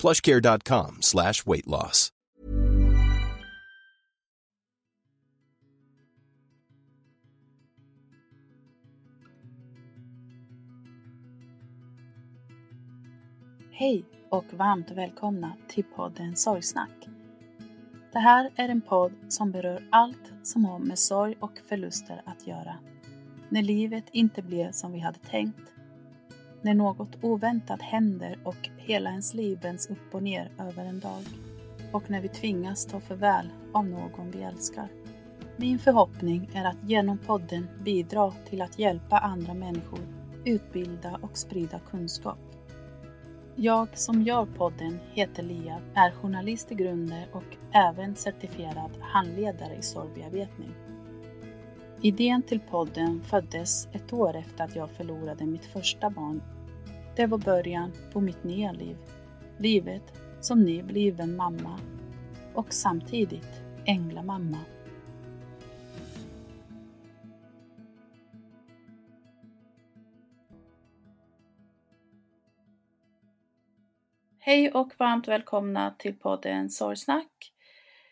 plushcare.com slash weight loss. Hej och varmt välkomna till podden Sorgsnack. Det här är en podd som berör allt som har med sorg och förluster att göra. När livet inte blev som vi hade tänkt. När något oväntat händer och hela ens liv vänds upp och ner över en dag. Och när vi tvingas ta farväl av någon vi älskar. Min förhoppning är att genom podden bidra till att hjälpa andra människor, utbilda och sprida kunskap. Jag som gör podden heter Lia, är journalist i grunden och även certifierad handledare i sorgbearbetning. Idén till podden föddes ett år efter att jag förlorade mitt första barn. Det var början på mitt nya liv. Livet som nybliven mamma och samtidigt änglamamma. Hej och varmt välkomna till podden Sorgsnack.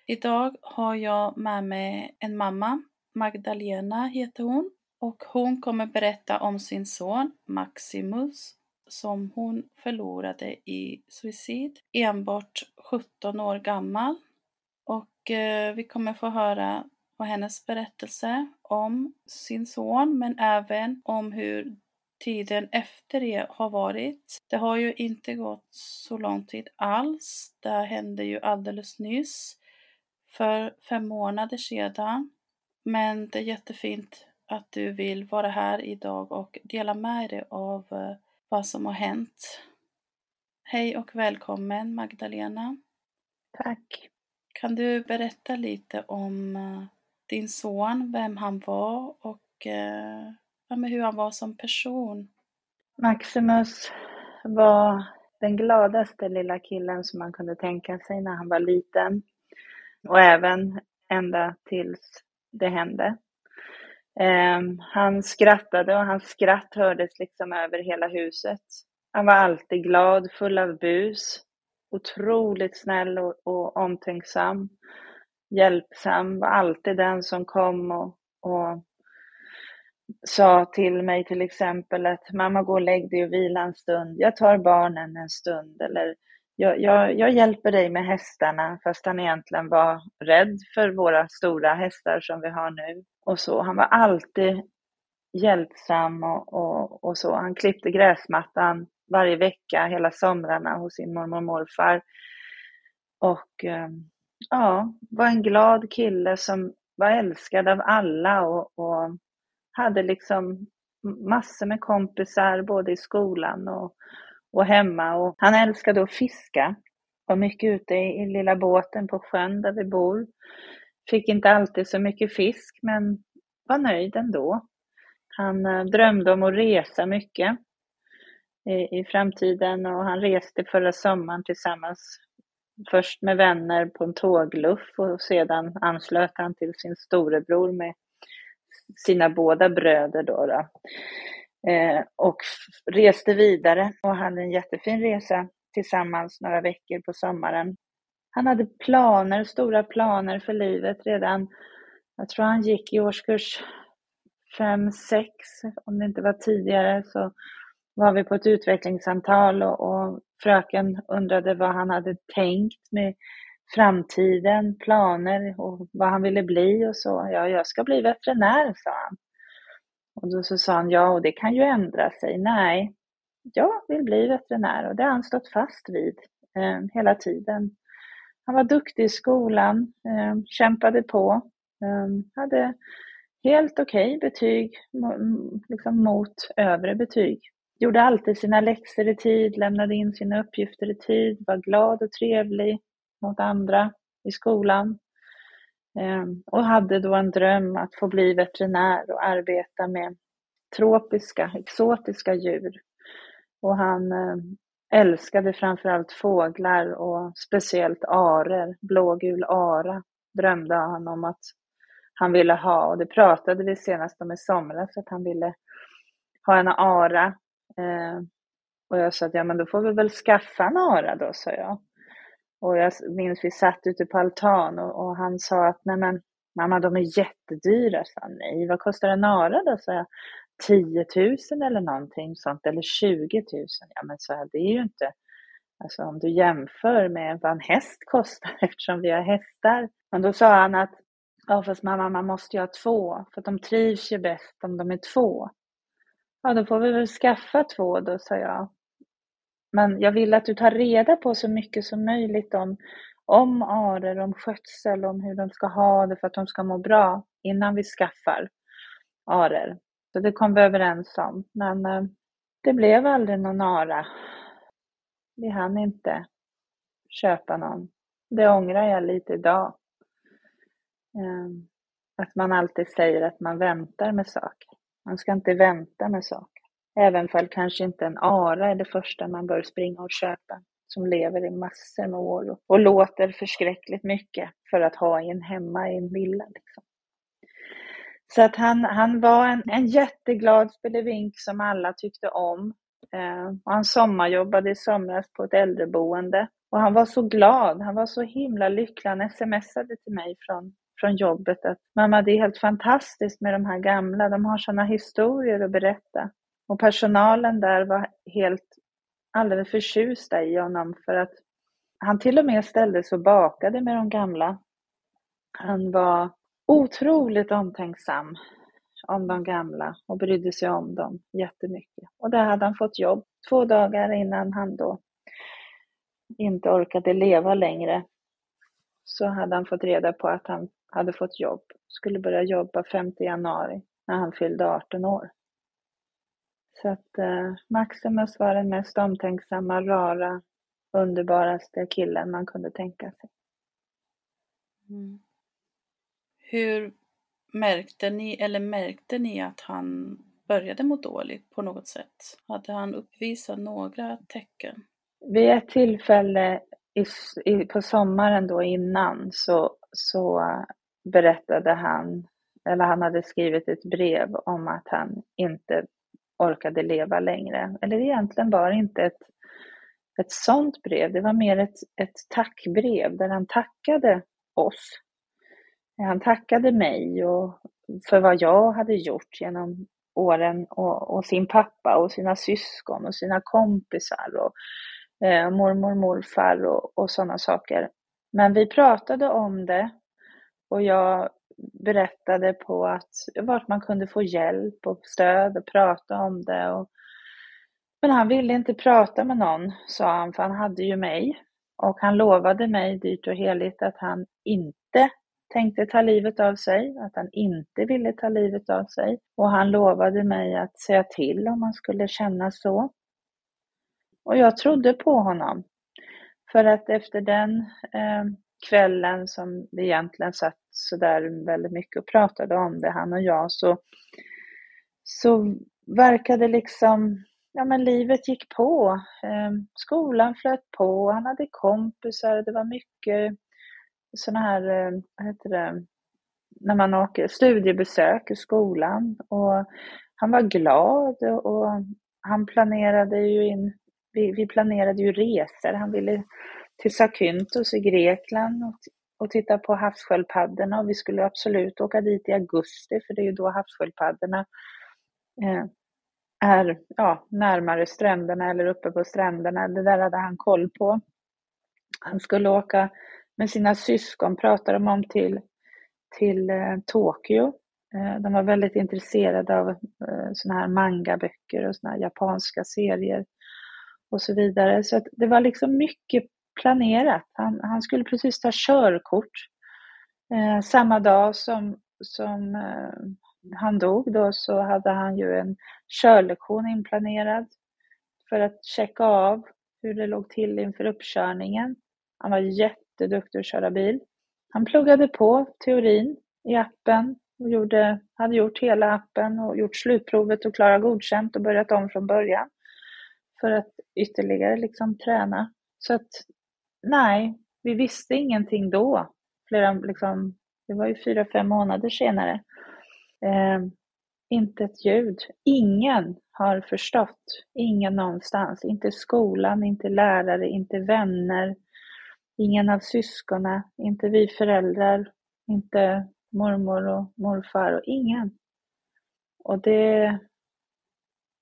Idag har jag med mig en mamma, Magdalena heter hon, och hon kommer berätta om sin son Maximus som hon förlorade i suicid, enbart 17 år gammal. Och eh, vi kommer få höra på hennes berättelse om sin son men även om hur tiden efter det har varit. Det har ju inte gått så lång tid alls. Det hände ju alldeles nyss, för fem månader sedan. Men det är jättefint att du vill vara här idag och dela med dig av eh, vad som har hänt. Hej och välkommen Magdalena. Tack. Kan du berätta lite om eh, din son, vem han var och eh, ja, hur han var som person? Maximus var den gladaste lilla killen som man kunde tänka sig när han var liten. Och även ända tills det hände. Ehm, han skrattade och hans skratt hördes liksom över hela huset. Han var alltid glad, full av bus. Otroligt snäll och, och omtänksam. Hjälpsam, var alltid den som kom och, och sa till mig till exempel att mamma gå och lägg dig och vila en stund. Jag tar barnen en stund eller jag, jag, jag, hjälper dig med hästarna fast han egentligen var rädd för våra stora hästar som vi har nu. Och så. Han var alltid hjälpsam och, och, och så. Han klippte gräsmattan varje vecka hela somrarna hos sin mormor och morfar. Och eh, ja, var en glad kille som var älskad av alla och, och hade liksom massor med kompisar både i skolan och, och hemma. Och han älskade att fiska. Var mycket ute i, i lilla båten på sjön där vi bor. Fick inte alltid så mycket fisk men var nöjd ändå. Han eh, drömde om att resa mycket i, i framtiden och han reste förra sommaren tillsammans först med vänner på en tågluff och sedan anslöt han till sin storebror med sina båda bröder då. då. Eh, och reste vidare och hade en jättefin resa tillsammans några veckor på sommaren. Han hade planer, stora planer för livet redan, jag tror han gick i årskurs 5, 6, om det inte var tidigare, så var vi på ett utvecklingssamtal och, och fröken undrade vad han hade tänkt med framtiden, planer och vad han ville bli och så. Ja, jag ska bli veterinär, sa han. Och då så sa han, ja, och det kan ju ändra sig. Nej, jag vill bli veterinär och det har han stått fast vid eh, hela tiden. Han var duktig i skolan, eh, kämpade på, eh, hade helt okej okay betyg liksom mot övre betyg. Gjorde alltid sina läxor i tid, lämnade in sina uppgifter i tid, var glad och trevlig mot andra i skolan. Ehm, och hade då en dröm att få bli veterinär och arbeta med tropiska, exotiska djur. Och han ehm, älskade framförallt fåglar och speciellt arer, blågul ara drömde han om att han ville ha och det pratade vi senast om i somras att han ville ha en ara. Ehm, och jag sa att ja men då får vi väl skaffa en ara då, sa jag. Och jag minns vi satt ute på altan och, och han sa att nej men mamma de är jättedyra. Så nej, vad kostar en ara då? sa jag, 10 000 eller någonting sånt, eller 20 000. Ja men så här, det är ju inte, alltså om du jämför med vad en häst kostar eftersom vi har hästar. Men då sa han att, ja fast mamma man måste ju ha två, för att de trivs ju bäst om de är två. Ja då får vi väl skaffa två då, sa jag. Men jag vill att du tar reda på så mycket som möjligt om, om arer, om skötsel, om hur de ska ha det för att de ska må bra innan vi skaffar arer. Så det kom vi överens om. Men eh, det blev aldrig någon ara. Vi hann inte köpa någon. Det ångrar jag lite idag. Eh, att man alltid säger att man väntar med saker. Man ska inte vänta med saker. Även fall kanske inte en ara är det första man bör springa och köpa som lever i massor med år och, och låter förskräckligt mycket för att ha en hemma i en villa. Liksom. Så att han, han var en, en jätteglad spelevink som alla tyckte om. Eh, och han sommarjobbade i somras på ett äldreboende. Och han var så glad, han var så himla lycklig. Han smsade till mig från, från jobbet att mamma det är helt fantastiskt med de här gamla, de har sådana historier att berätta. Och personalen där var helt alldeles förtjusta i honom för att han till och med ställde sig och bakade med de gamla. Han var otroligt omtänksam om de gamla och brydde sig om dem jättemycket. Och där hade han fått jobb två dagar innan han då inte orkade leva längre. Så hade han fått reda på att han hade fått jobb, skulle börja jobba 5 januari när han fyllde 18 år. Så att eh, Maximus var den mest omtänksamma, rara, underbaraste killen man kunde tänka sig. Mm. Hur märkte ni, eller märkte ni att han började må dåligt på något sätt? Hade han uppvisat några tecken? Vid ett tillfälle i, i, på sommaren då innan så, så berättade han, eller han hade skrivit ett brev om att han inte orkade leva längre. Eller egentligen var det inte ett, ett sånt brev, det var mer ett, ett tackbrev där han tackade oss han tackade mig och för vad jag hade gjort genom åren och, och sin pappa och sina syskon och sina kompisar och eh, mormor morfar och, och sådana saker. Men vi pratade om det och jag berättade på att vart man kunde få hjälp och stöd och prata om det. Och, men han ville inte prata med någon, sa han, för han hade ju mig. Och han lovade mig dyrt och heligt att han inte tänkte ta livet av sig, att han inte ville ta livet av sig. Och han lovade mig att säga till om han skulle känna så. Och jag trodde på honom. För att efter den eh, kvällen som vi egentligen satt sådär väldigt mycket och pratade om det, han och jag, så, så verkade liksom ja, men livet gick på. Eh, skolan flöt på, han hade kompisar, det var mycket sådana här, eh, vad heter det, när man åker studiebesök i skolan. Och han var glad och han planerade ju in, vi, vi planerade ju resor. Han ville till Zakynthos i Grekland och, och titta på havssköldpaddorna och vi skulle absolut åka dit i augusti för det är ju då havssköldpaddorna eh, är ja, närmare stränderna eller uppe på stränderna. Det där hade han koll på. Han skulle åka med sina syskon, pratade de om, till, till eh, Tokyo. Eh, de var väldigt intresserade av eh, såna här mangaböcker och såna här japanska serier och så vidare. Så det var liksom mycket planerat. Han, han skulle precis ta körkort eh, samma dag som, som eh, han dog då så hade han ju en körlektion inplanerad för att checka av hur det låg till inför uppkörningen. Han var jätteduktig att köra bil. Han pluggade på teorin i appen och gjorde, hade gjort hela appen och gjort slutprovet och klarat godkänt och börjat om från början för att ytterligare liksom träna. Så att nej, vi visste ingenting då. Flera, liksom, det var ju fyra, fem månader senare. Eh, inte ett ljud. Ingen har förstått. Ingen någonstans. Inte skolan, inte lärare, inte vänner. Ingen av syskonen, inte vi föräldrar, inte mormor och morfar och ingen. Och det,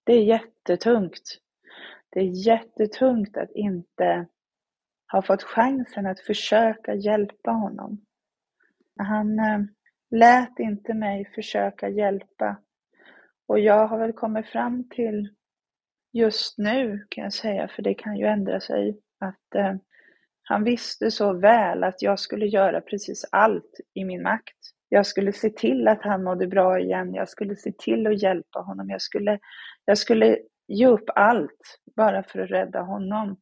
det är jättetungt. Det är jättetungt att inte har fått chansen att försöka hjälpa honom. Han eh, lät inte mig försöka hjälpa. Och jag har väl kommit fram till just nu kan jag säga, för det kan ju ändra sig, att eh, han visste så väl att jag skulle göra precis allt i min makt. Jag skulle se till att han mådde bra igen. Jag skulle se till att hjälpa honom. Jag skulle, jag skulle ge upp allt bara för att rädda honom.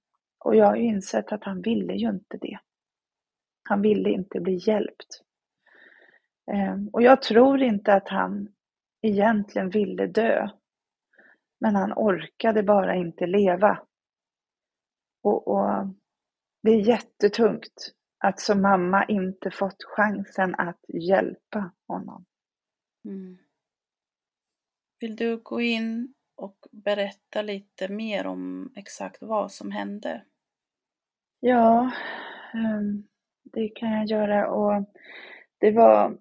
Och jag har ju insett att han ville ju inte det. Han ville inte bli hjälpt. Ehm, och jag tror inte att han egentligen ville dö. Men han orkade bara inte leva. Och, och det är jättetungt att som mamma inte fått chansen att hjälpa honom. Mm. Vill du gå in och berätta lite mer om exakt vad som hände? Ja, ehm, det kan jag göra. Och det var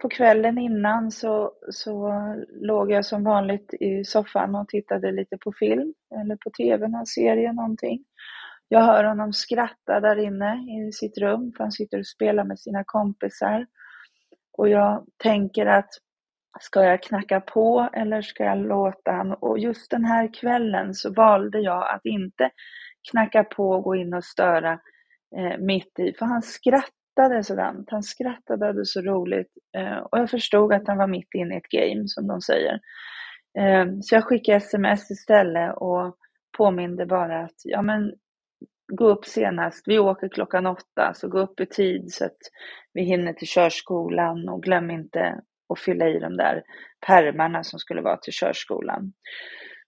på kvällen innan så, så låg jag som vanligt i soffan och tittade lite på film eller på tv, någon serie, någonting. Jag hör honom skratta där inne i sitt rum, för han sitter och spelar med sina kompisar. Och jag tänker att ska jag knacka på eller ska jag låta han? Och just den här kvällen så valde jag att inte knacka på och gå in och störa eh, mitt i, för han skrattade sådant. Han skrattade hade så roligt eh, och jag förstod att han var mitt inne i ett game, som de säger. Eh, så jag skickade sms istället och påminde bara att ja, men gå upp senast, vi åker klockan åtta, så gå upp i tid så att vi hinner till körskolan och glöm inte att fylla i de där pärmarna som skulle vara till körskolan.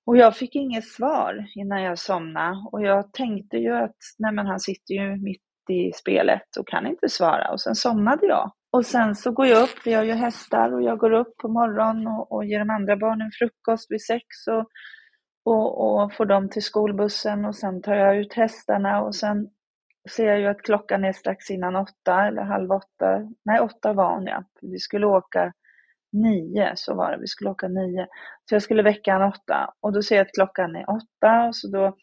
Och jag fick inget svar innan jag somnade och jag tänkte ju att nej men han sitter ju mitt i spelet och kan inte svara och sen somnade jag. Och sen så går jag upp, vi har ju hästar och jag går upp på morgonen och, och ger de andra barnen frukost vid sex och och, och får dem till skolbussen och sen tar jag ut hästarna och sen ser jag ju att klockan är strax innan åtta eller halv åtta. Nej, åtta var hon ja. Vi skulle åka nio, så var det. Vi skulle åka nio. Så jag skulle väcka han åtta och då ser jag att klockan är åtta och så då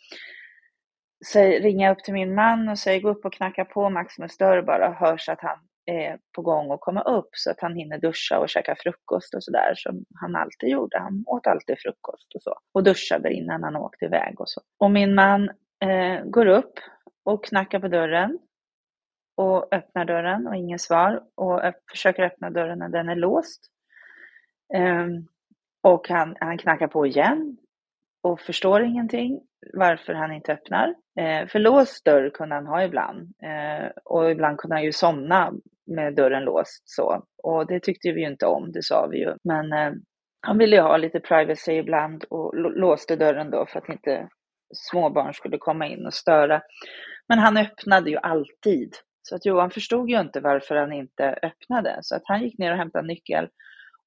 säger, ringer jag upp till min man och säger gå upp och knacka på Maximus dörr bara och hörs att han är på gång att komma upp så att han hinner duscha och käka frukost och sådär som han alltid gjorde. Han åt alltid frukost och så och duschade innan han åkte iväg och så. Och min man eh, går upp och knackar på dörren och öppnar dörren och ingen svar och försöker öppna dörren när den är låst. Um, och han, han knackar på igen och förstår ingenting varför han inte öppnar. Eh, för låst dörr kunde han ha ibland eh, och ibland kunde han ju somna med dörren låst så. Och det tyckte vi ju inte om, det sa vi ju. Men eh, han ville ju ha lite privacy ibland och låste dörren då för att inte småbarn skulle komma in och störa. Men han öppnade ju alltid. Så att Johan förstod ju inte varför han inte öppnade. Så att han gick ner och hämtade nyckel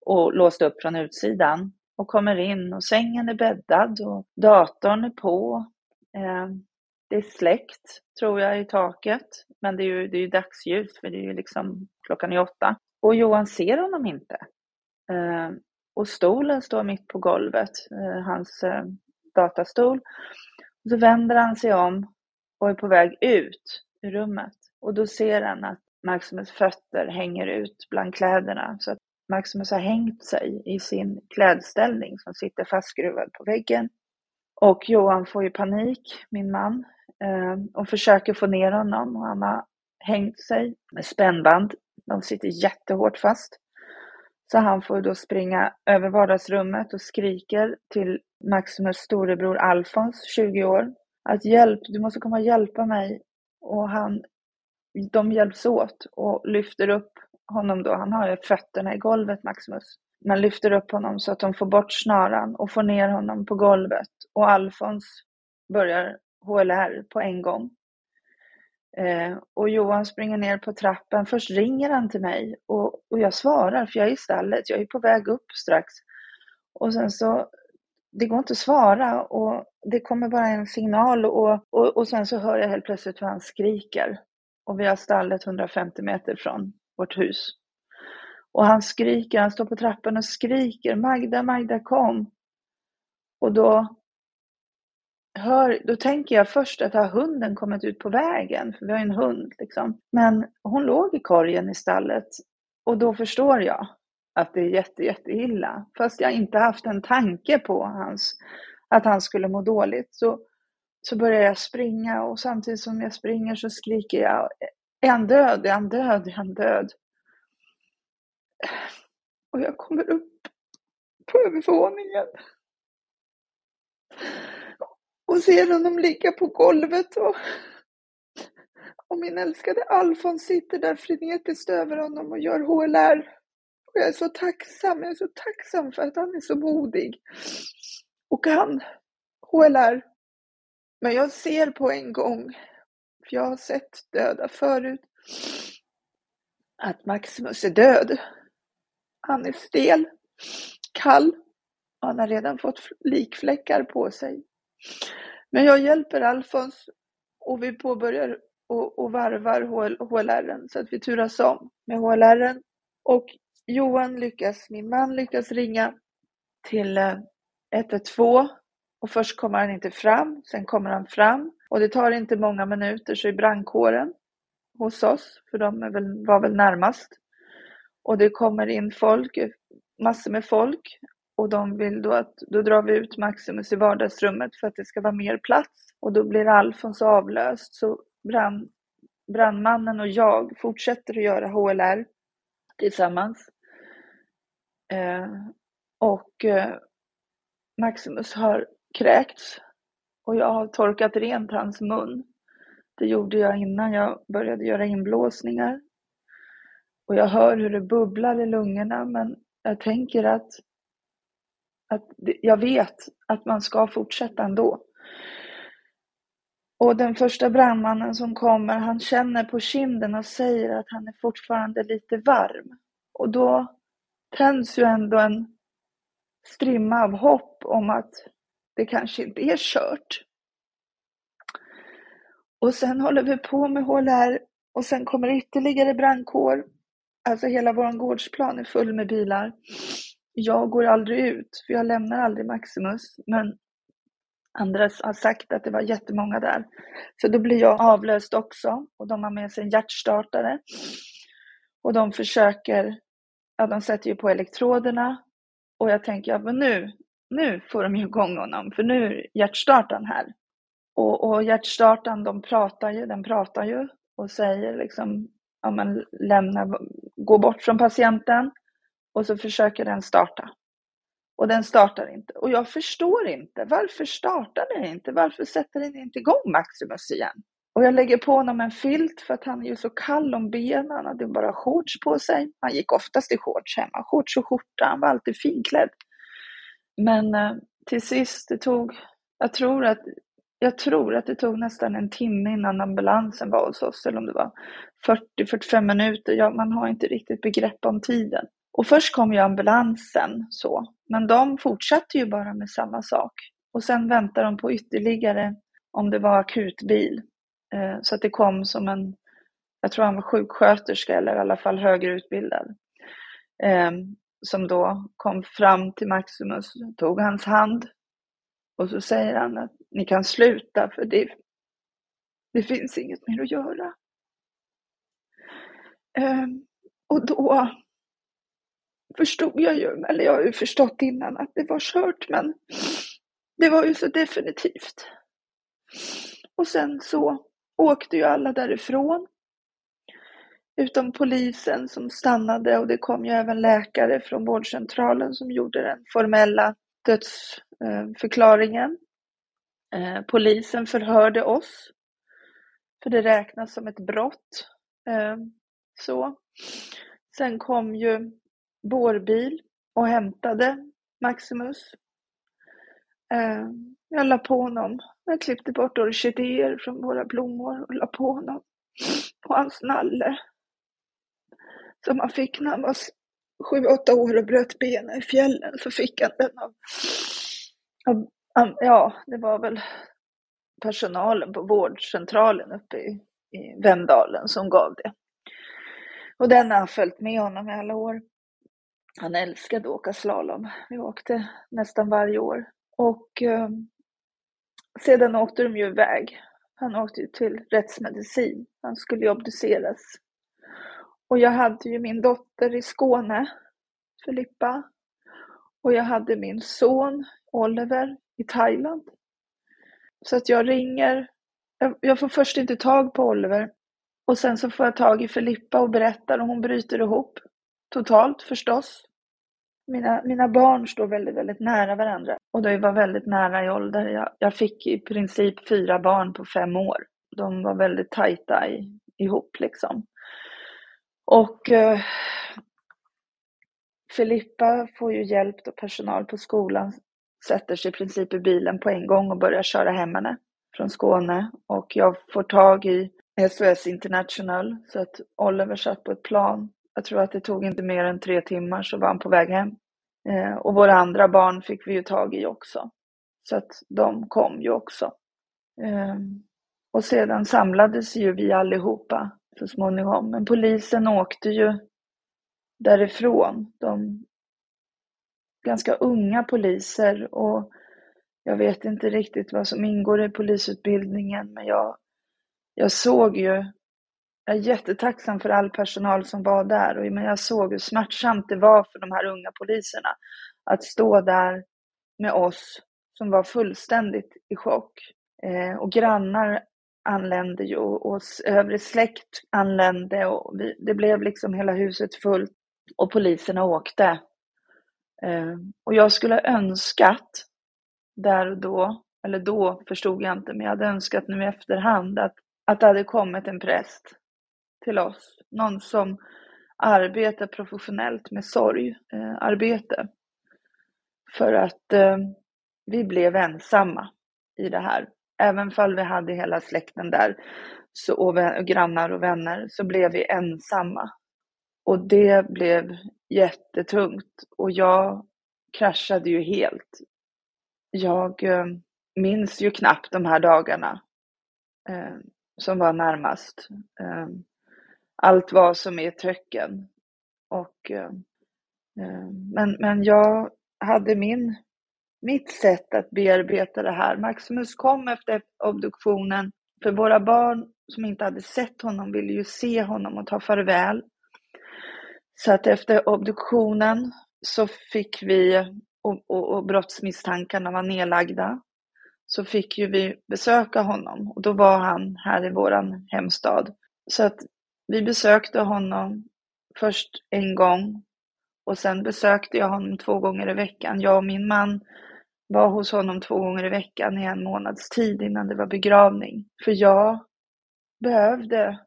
och låst upp från utsidan och kommer in och sängen är bäddad och datorn är på. Eh, det är släckt, tror jag, i taket. Men det är ju, det är ju dagsljus, för det är ju liksom klockan är åtta. Och Johan ser honom inte. Eh, och stolen står mitt på golvet, eh, hans eh, datastol. Och så vänder han sig om och är på väg ut ur rummet. Och då ser han att Maximus fötter hänger ut bland kläderna. Så att Maximus har hängt sig i sin klädställning som sitter fastskruvad på väggen. Och Johan får ju panik, min man, ehm, och försöker få ner honom. Och han har hängt sig med spännband. De sitter jättehårt fast. Så han får då springa över vardagsrummet och skriker till Maximus storebror Alfons, 20 år, att hjälp, du måste komma och hjälpa mig. Och han, de hjälps åt och lyfter upp honom då. Han har ju fötterna i golvet, Maximus. Man lyfter upp honom så att de får bort snaran och får ner honom på golvet. Och Alfons börjar HLR på en gång. Eh, och Johan springer ner på trappen. Först ringer han till mig och, och jag svarar för jag är i stallet. Jag är på väg upp strax. Och sen så, det går inte att svara och det kommer bara en signal och, och, och sen så hör jag helt plötsligt hur han skriker. Och vi har stallet 150 meter från vårt hus. Och han skriker, han står på trappan och skriker Magda, Magda kom. Och då hör, då tänker jag först att har hunden kommit ut på vägen? För vi har ju en hund liksom. Men hon låg i korgen i stallet. Och då förstår jag att det är jätte, jätte illa. Fast jag inte haft en tanke på hans, att han skulle må dåligt. Så, så börjar jag springa och samtidigt som jag springer så skriker jag är han död? Är han död? Är han död? Och jag kommer upp på övervåningen och ser honom ligga på golvet och, och min älskade Alfons sitter där frenetiskt över honom och gör HLR. Och jag är så tacksam, jag är så tacksam för att han är så modig. Och han HLR. Men jag ser på en gång, jag har sett döda förut, att Maximus är död. Han är stel, kall och han har redan fått likfläckar på sig. Men jag hjälper Alfons och vi påbörjar och, och varvar HLR så att vi turas om med HLR. Och Johan lyckas, min man lyckas ringa till eh, 112 och först kommer han inte fram, sen kommer han fram och det tar inte många minuter så är brandkåren hos oss, för de väl, var väl närmast. Och det kommer in folk, massor med folk och de vill då att då drar vi ut Maximus i vardagsrummet för att det ska vara mer plats och då blir Alfons avlöst så brand, brandmannen och jag fortsätter att göra HLR tillsammans. Eh, och eh, Maximus har kräkts och jag har torkat rent hans mun. Det gjorde jag innan jag började göra inblåsningar. Och jag hör hur det bubblar i lungorna men jag tänker att att jag vet att man ska fortsätta ändå. Och den första brandmannen som kommer, han känner på kinden och säger att han är fortfarande lite varm. Och då tänds ju ändå en strimma av hopp om att det kanske inte är kört. Och sen håller vi på med HLR och sen kommer ytterligare brandkår. Alltså hela vår gårdsplan är full med bilar jag går aldrig ut, för jag lämnar aldrig Maximus. Men andra har sagt att det var jättemånga där. Så då blir jag avlöst också och de har med sig en hjärtstartare. Och de försöker, ja de sätter ju på elektroderna och jag tänker, ja men nu, nu får de ju igång honom för nu är hjärtstartaren här. Och, och hjärtstartaren, de pratar ju, den pratar ju och säger liksom, ja men lämna, gå bort från patienten och så försöker den starta. Och den startar inte. Och jag förstår inte. Varför startar den inte? Varför sätter den inte igång Maximus igen? Och jag lägger på honom en filt för att han är ju så kall om benen. Han hade bara shorts på sig. Han gick oftast i shorts hemma. Shorts och skjorta. Han var alltid finklädd. Men eh, till sist, det tog, jag tror att jag tror att det tog nästan en timme innan ambulansen var hos oss, eller om det var 40-45 minuter. Ja, man har inte riktigt begrepp om tiden. Och först kom ju ambulansen så, men de fortsatte ju bara med samma sak. Och sen väntade de på ytterligare, om det var akutbil. Eh, så att det kom som en, jag tror han var sjuksköterska eller i alla fall högre utbildad. Ehm, som då kom fram till Maximus, tog hans hand och så säger han att ni kan sluta för det, det finns inget mer att göra. Um, och då förstod jag ju, eller jag har ju förstått innan att det var kört, men det var ju så definitivt. Och sen så åkte ju alla därifrån. Utom polisen som stannade och det kom ju även läkare från vårdcentralen som gjorde den formella dödsförklaringen. Eh, polisen förhörde oss, för det räknas som ett brott. Eh, så. Sen kom ju bårbil och hämtade Maximus. Eh, jag la på honom. Jag klippte bort orkidéer från våra blommor och la på honom på hans nalle. Som han fick när han var sju, åtta år och bröt benen i fjällen så fick han den av, av, av, ja, det var väl personalen på vårdcentralen uppe i, i Vemdalen som gav det. Och den har följt med honom i alla år. Han älskade att åka slalom. Vi åkte nästan varje år. Och eh, sedan åkte de ju iväg. Han åkte ju till rättsmedicin. Han skulle ju obduceras och jag hade ju min dotter i Skåne, Filippa. Och jag hade min son Oliver i Thailand. Så att jag ringer. Jag, får först inte tag på Oliver. Och sen så får jag tag i Filippa och berättar och hon bryter ihop. Totalt förstås. Mina, mina barn står väldigt, väldigt nära varandra. Och de var väldigt nära i ålder. Jag, jag fick i princip fyra barn på fem år. De var väldigt tajta i, ihop liksom. Och eh, Filippa får ju hjälp då personal på skolan, sätter sig i princip i bilen på en gång och börjar köra hem henne från Skåne. Och jag får tag i SOS International så att Oliver satt på ett plan. Jag tror att det tog inte mer än tre timmar så var han på väg hem. Eh, och våra andra barn fick vi ju tag i också. Så att de kom ju också. Eh, och sedan samlades ju vi allihopa så småningom. Men polisen åkte ju därifrån. De ganska unga poliser och jag vet inte riktigt vad som ingår i polisutbildningen men jag, jag såg ju, jag är jättetacksam för all personal som var där, men jag såg hur smärtsamt det var för de här unga poliserna att stå där med oss som var fullständigt i chock. Eh, och grannar anlände ju och övrig släkt anlände och vi, det blev liksom hela huset fullt och poliserna åkte. Eh, och jag skulle önskat där och då, eller då förstod jag inte, men jag hade önskat nu i efterhand att, att det hade kommit en präst till oss. Någon som arbetar professionellt med sorgarbete. Eh, För att eh, vi blev ensamma i det här även fall vi hade hela släkten där så, och, och grannar och vänner så blev vi ensamma. Och det blev jättetungt och jag kraschade ju helt. Jag eh, minns ju knappt de här dagarna eh, som var närmast. Eh, allt var som i ett töcken. Och, eh, eh men, men jag hade min mitt sätt att bearbeta det här. Maximus kom efter obduktionen, för våra barn som inte hade sett honom ville ju se honom och ta farväl. Så att efter obduktionen så fick vi, och, och, och brottsmisstankarna var nedlagda, så fick ju vi besöka honom och då var han här i våran hemstad. Så att vi besökte honom först en gång och sen besökte jag honom två gånger i veckan. Jag och min man var hos honom två gånger i veckan i en månads tid innan det var begravning. För jag behövde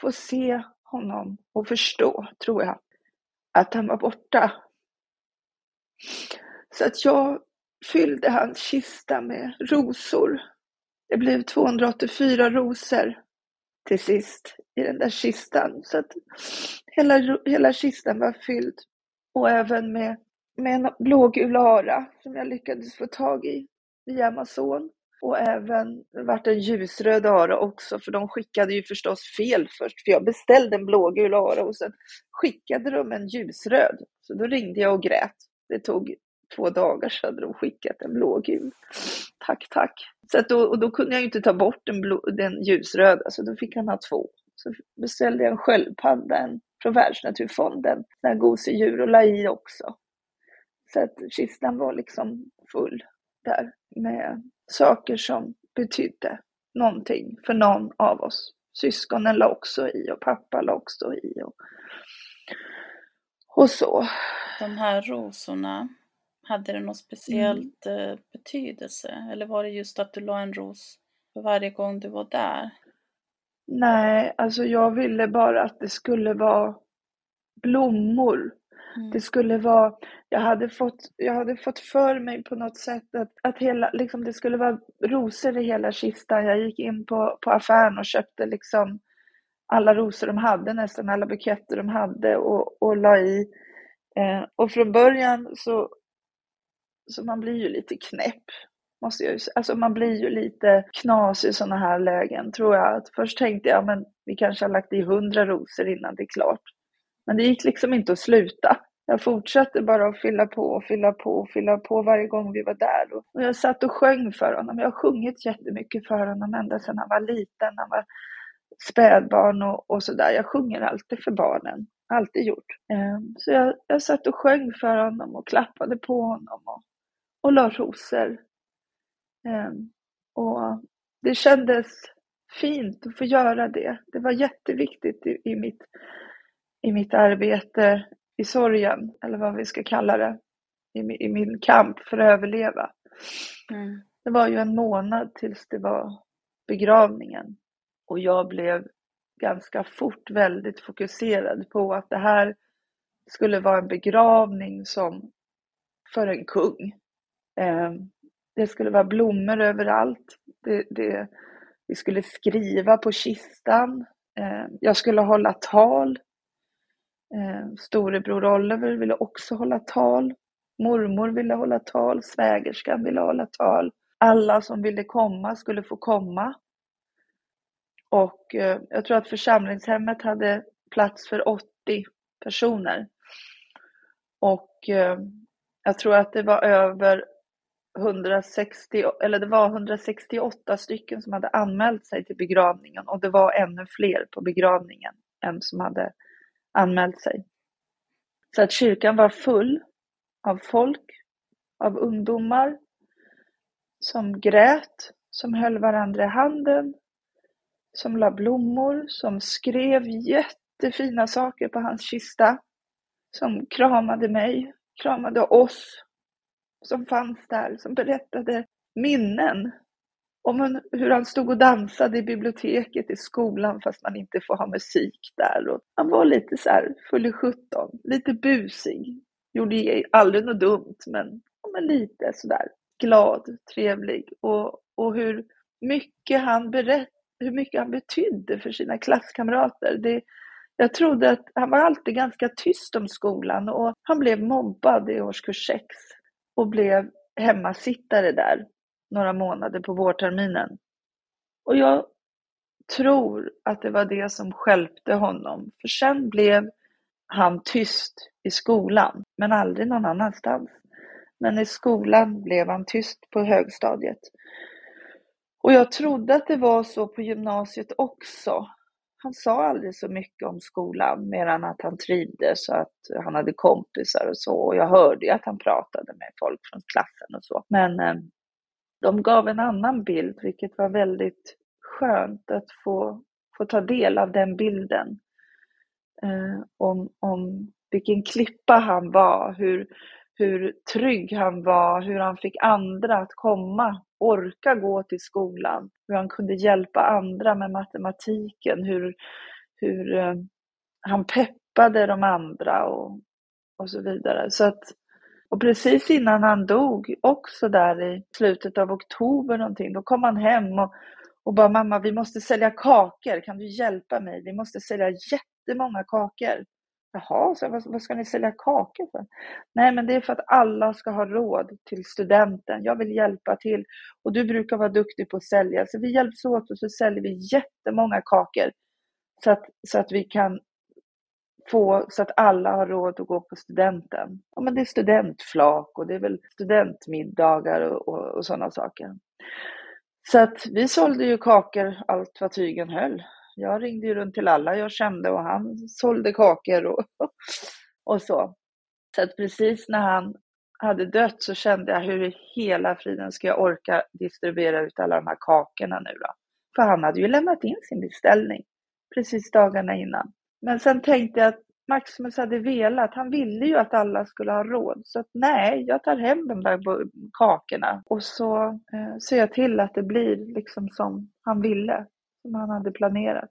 få se honom och förstå, tror jag, att han var borta. Så att jag fyllde hans kista med rosor. Det blev 284 rosor till sist i den där kistan. Så att hela, hela kistan var fylld. Och även med, med en blågul ara som jag lyckades få tag i via Amazon. Och även vart en ljusröd ara också, för de skickade ju förstås fel först. För jag beställde en blågul ara och sen skickade de en ljusröd. Så då ringde jag och grät. Det tog två dagar så hade de skickat en blågul. Tack, tack. Så att då, och då kunde jag ju inte ta bort den, blå, den ljusröda, så då fick han ha två. Så beställde jag en sköldpadda från Världsnaturfonden, den här gosedjur och la i också. Så att kistan var liksom full där med saker som betydde någonting för någon av oss. Syskonen la också i och pappa la också i och, och så. De här rosorna, hade det någon speciellt mm. betydelse? Eller var det just att du la en ros för varje gång du var där? Nej, alltså jag ville bara att det skulle vara blommor. Mm. Det skulle vara, jag hade fått, jag hade fått för mig på något sätt att, att hela, liksom det skulle vara rosor i hela kistan. Jag gick in på, på affären och köpte liksom alla rosor de hade, nästan alla buketter de hade och, och la i. Eh, och från början så så man blir ju lite knäpp. Måste jag ju, Alltså man blir ju lite knas i sådana här lägen tror jag. Att först tänkte jag men vi kanske har lagt i hundra rosor innan det är klart. Men det gick liksom inte att sluta. Jag fortsatte bara att fylla på och fylla på och fylla på varje gång vi var där. Och jag satt och sjöng för honom. Jag har sjungit jättemycket för honom ända sedan han var liten. Han var spädbarn och, och sådär. Jag sjunger alltid för barnen. Alltid gjort. Ehm, så jag, jag satt och sjöng för honom och klappade på honom. Och och la rosor. Ehm, och det kändes fint att få göra det. Det var jätteviktigt i, i, mitt, i mitt arbete i sorgen, eller vad vi ska kalla det, i, i min kamp för att överleva. Mm. Det var ju en månad tills det var begravningen och jag blev ganska fort väldigt fokuserad på att det här skulle vara en begravning som för en kung. Ehm, det skulle vara blommor överallt. Det, det, vi skulle skriva på kistan. Ehm, jag skulle hålla tal. Eh, storebror Oliver ville också hålla tal. Mormor ville hålla tal. Svägerskan ville hålla tal. Alla som ville komma skulle få komma. Och eh, jag tror att församlingshemmet hade plats för 80 personer. Och eh, jag tror att det var över 160, eller det var 168 stycken som hade anmält sig till begravningen och det var ännu fler på begravningen än som hade anmält sig. Så att kyrkan var full av folk, av ungdomar som grät, som höll varandra i handen, som la blommor, som skrev jättefina saker på hans kista, som kramade mig, kramade oss som fanns där som berättade minnen om hur han stod och dansade i biblioteket i skolan fast man inte får ha musik där. Och han var lite så här full i sjutton, lite busig. Gjorde aldrig något dumt men, men lite sådär glad, trevlig och, och hur mycket han berätt, hur mycket han betydde för sina klasskamrater. Det, jag trodde att han var alltid ganska tyst om skolan och han blev mobbad i årskurs 6 och blev hemmasittare där några månader på vårterminen. Och jag tror att det var det som skälpte honom, för sen blev han tyst i skolan, men aldrig någon annanstans. Men i skolan blev han tyst på högstadiet. Och jag trodde att det var så på gymnasiet också han sa aldrig så mycket om skolan mer än att han trivdes och att han hade kompisar och så. Och jag hörde ju att han pratade med folk från klassen och så. Men ehm, de gav en annan bild, vilket var väldigt skönt att få, få ta del av den bilden. Eh, om, om vilken klippa han var, hur, hur trygg han var, hur han fick andra att komma orka gå till skolan, hur han kunde hjälpa andra med matematiken, hur, hur eh, han peppade de andra och, och så vidare. Så att och precis innan han dog, också där i slutet av oktober någonting, då kom han hem och, och bara mamma, vi måste sälja kakor, kan du hjälpa mig? Vi måste sälja jättemånga kakor. Jaha, så vad, vad ska ni sälja kakor för? Nej, men det är för att alla ska ha råd till studenten. Jag vill hjälpa till och du brukar vara duktig på att sälja, så vi hjälps åt och så säljer vi jättemånga kakor så att, så att vi kan få så att alla har råd att gå på studenten. Ja, men det är studentflak och det är väl studentmiddagar och, och, och sådana saker. Så att vi sålde ju kakor allt vad tygen höll. Jag ringde ju runt till alla jag kände och han sålde kakor och, och så. Så att precis när han hade dött så kände jag hur i hela friden ska jag orka distribuera ut alla de här kakorna nu då? För han hade ju lämnat in sin beställning precis dagarna innan. Men sen tänkte jag att Maximus hade velat, han ville ju att alla skulle ha råd. Så att nej, jag tar hem de där kakorna och så eh, ser jag till att det blir liksom som han ville, som han hade planerat.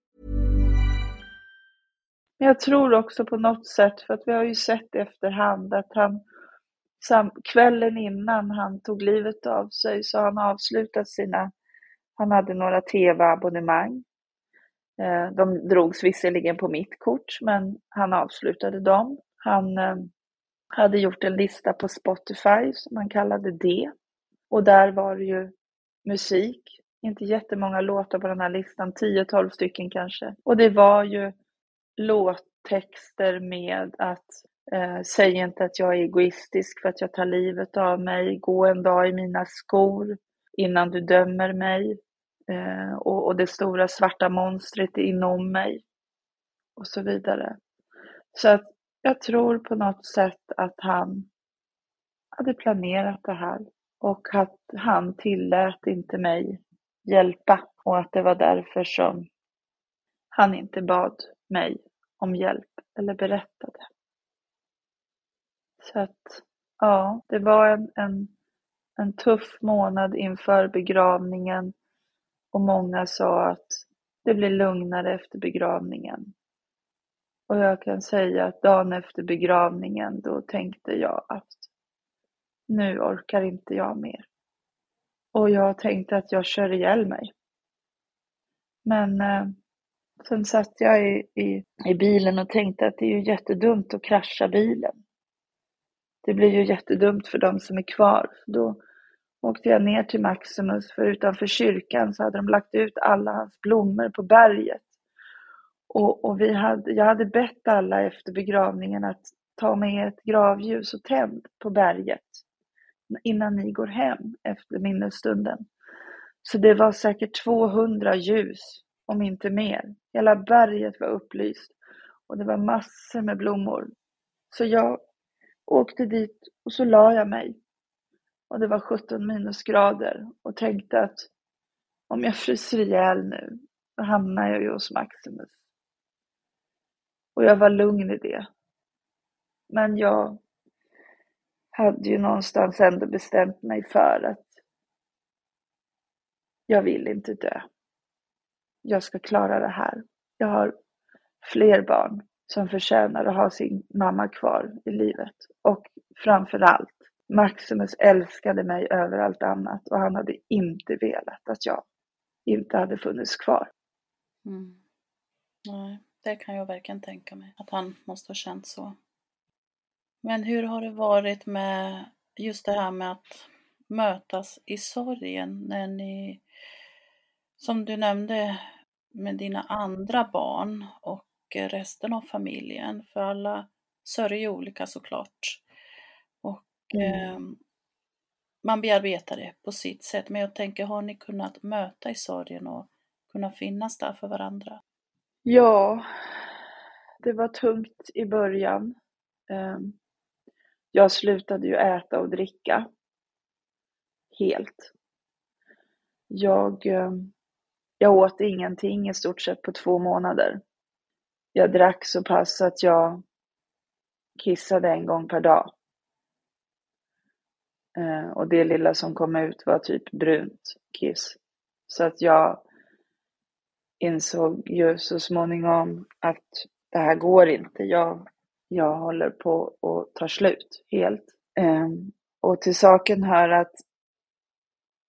Men Jag tror också på något sätt, för att vi har ju sett efterhand att han sam, kvällen innan han tog livet av sig så han avslutat sina, han hade några tv-abonnemang eh, de drogs visserligen på mitt kort, men han avslutade dem. Han eh, hade gjort en lista på Spotify som han kallade Det. Och där var det ju musik, inte jättemånga låtar på den här listan, 10-12 stycken kanske. Och det var ju låttexter med att eh, säg inte att jag är egoistisk för att jag tar livet av mig, gå en dag i mina skor innan du dömer mig, eh, och, och det stora svarta monstret inom mig och så vidare. Så att jag tror på något sätt att han hade planerat det här och att han tillät inte mig hjälpa och att det var därför som han inte bad mig om hjälp eller berättade. Så att ja, det var en, en, en tuff månad inför begravningen och många sa att det blir lugnare efter begravningen. Och jag kan säga att dagen efter begravningen då tänkte jag att nu orkar inte jag mer. Och jag tänkte att jag kör ihjäl mig. Men eh, sen satt jag i, i, i bilen och tänkte att det är ju jättedumt att krascha bilen. Det blir ju jättedumt för de som är kvar. Då åkte jag ner till Maximus, för utanför kyrkan så hade de lagt ut alla hans blommor på berget. Och, och vi hade, jag hade bett alla efter begravningen att ta med ett gravljus och tänd på berget innan ni går hem efter minnesstunden. Så det var säkert 200 ljus, om inte mer. Hela berget var upplyst och det var massor med blommor. Så jag åkte dit och så la jag mig och det var 17 minusgrader och tänkte att om jag fryser ihjäl nu, då hamnar jag ju hos Maximus. Och jag var lugn i det. Men jag hade ju någonstans ändå bestämt mig för att jag vill inte dö. Jag ska klara det här. Jag har fler barn som förtjänar att ha sin mamma kvar i livet. Och framför allt Maximus älskade mig över allt annat och han hade inte velat att jag inte hade funnits kvar. Mm. Nej, det kan jag verkligen tänka mig, att han måste ha känt så. Men hur har det varit med just det här med att mötas i sorgen när ni, som du nämnde med dina andra barn och resten av familjen. För alla sörjer olika såklart. Och mm. eh, man bearbetar det på sitt sätt. Men jag tänker, har ni kunnat möta i sorgen och kunna finnas där för varandra? Ja, det var tungt i början. Ehm, jag slutade ju äta och dricka helt. Jag, ehm, jag åt ingenting i stort sett på två månader. Jag drack så pass att jag kissade en gång per dag. Eh, och det lilla som kom ut var typ brunt kiss. Så att jag insåg ju så småningom att det här går inte. Jag, jag håller på att ta slut helt. Eh, och till saken hör att,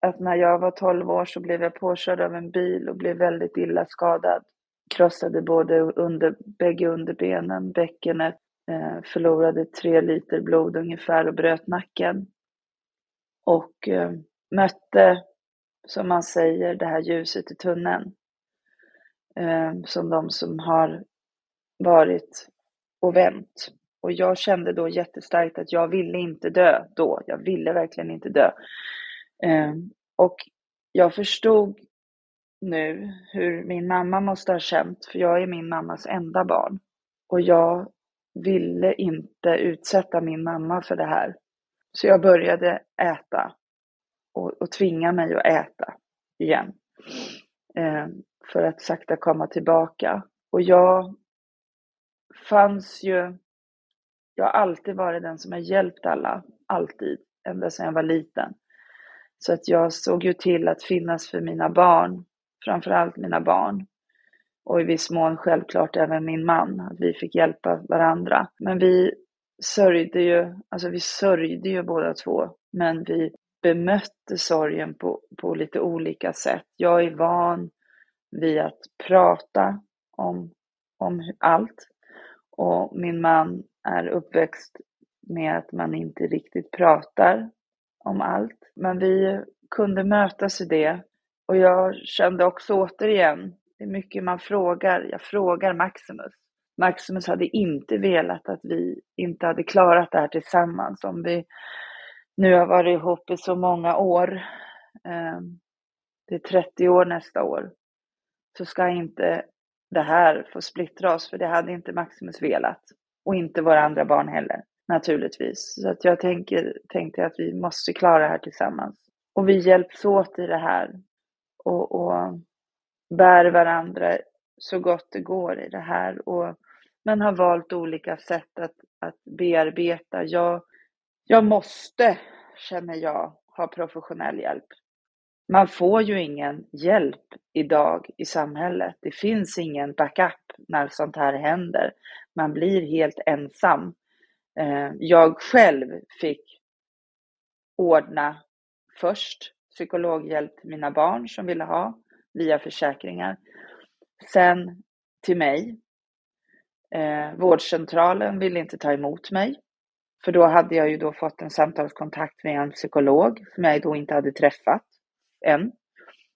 att när jag var 12 år så blev jag påkörd av en bil och blev väldigt illa skadad. Krossade både under, bägge underbenen, bäckenet, eh, förlorade tre liter blod ungefär och bröt nacken. Och eh, mötte, som man säger, det här ljuset i tunneln. Eh, som de som har varit och vänt. Och jag kände då jättestarkt att jag ville inte dö då. Jag ville verkligen inte dö. Eh, och jag förstod nu hur min mamma måste ha känt, för jag är min mammas enda barn. Och jag ville inte utsätta min mamma för det här. Så jag började äta och, och tvinga mig att äta igen. Eh, för att sakta komma tillbaka. Och jag fanns ju, jag har alltid varit den som har hjälpt alla, alltid, ända sedan jag var liten. Så att jag såg ju till att finnas för mina barn, framförallt mina barn. Och i viss mån självklart även min man, att vi fick hjälpa varandra. Men vi sörjde ju, alltså vi sörjde ju båda två, men vi bemötte sorgen på, på lite olika sätt. Jag är van vid att prata om, om allt. Och min man är uppväxt med att man inte riktigt pratar om allt. Men vi kunde mötas i det. Och jag kände också återigen, det är mycket man frågar. Jag frågar Maximus. Maximus hade inte velat att vi inte hade klarat det här tillsammans. Om vi nu har varit ihop i så många år. Ehm, det är 30 år nästa år. Så ska inte det här få splittra oss, för det hade inte Maximus velat. Och inte våra andra barn heller, naturligtvis. Så att jag tänker, tänkte att vi måste klara det här tillsammans. Och vi hjälps åt i det här. Och, och bär varandra så gott det går i det här. Och, men har valt olika sätt att, att bearbeta. Jag, jag måste, känner jag, ha professionell hjälp. Man får ju ingen hjälp idag i samhället. Det finns ingen backup när sånt här händer. Man blir helt ensam. Eh, jag själv fick ordna först psykologhjälp till mina barn som ville ha via försäkringar. Sen till mig. Eh, vårdcentralen ville inte ta emot mig. För då hade jag ju då fått en samtalskontakt med en psykolog som jag då inte hade träffat än.